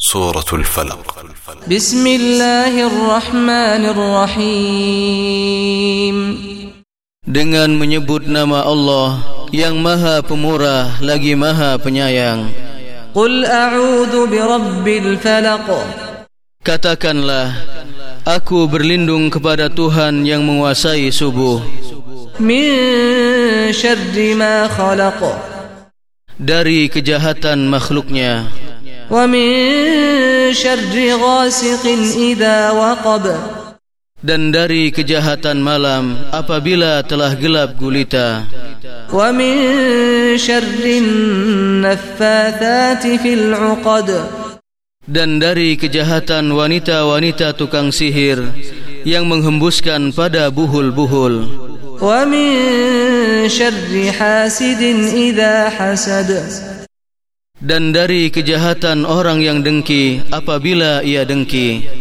سورة الفلق بسم الله الرحمن الرحيم Dengan menyebut nama Allah yang maha pemurah lagi maha penyayang قل أعوذ برب الفلق Katakanlah Aku berlindung kepada Tuhan yang menguasai subuh من شر ما خلق Dari kejahatan makhluknya ومن شر غاسق إذا وقب Dan dari kejahatan malam apabila telah gelap gulita ومن شر النفاثات في العقد Dan dari kejahatan wanita-wanita tukang sihir Yang menghembuskan pada buhul-buhul ومن شر حاسد إذا حسد dan dari kejahatan orang yang dengki apabila ia dengki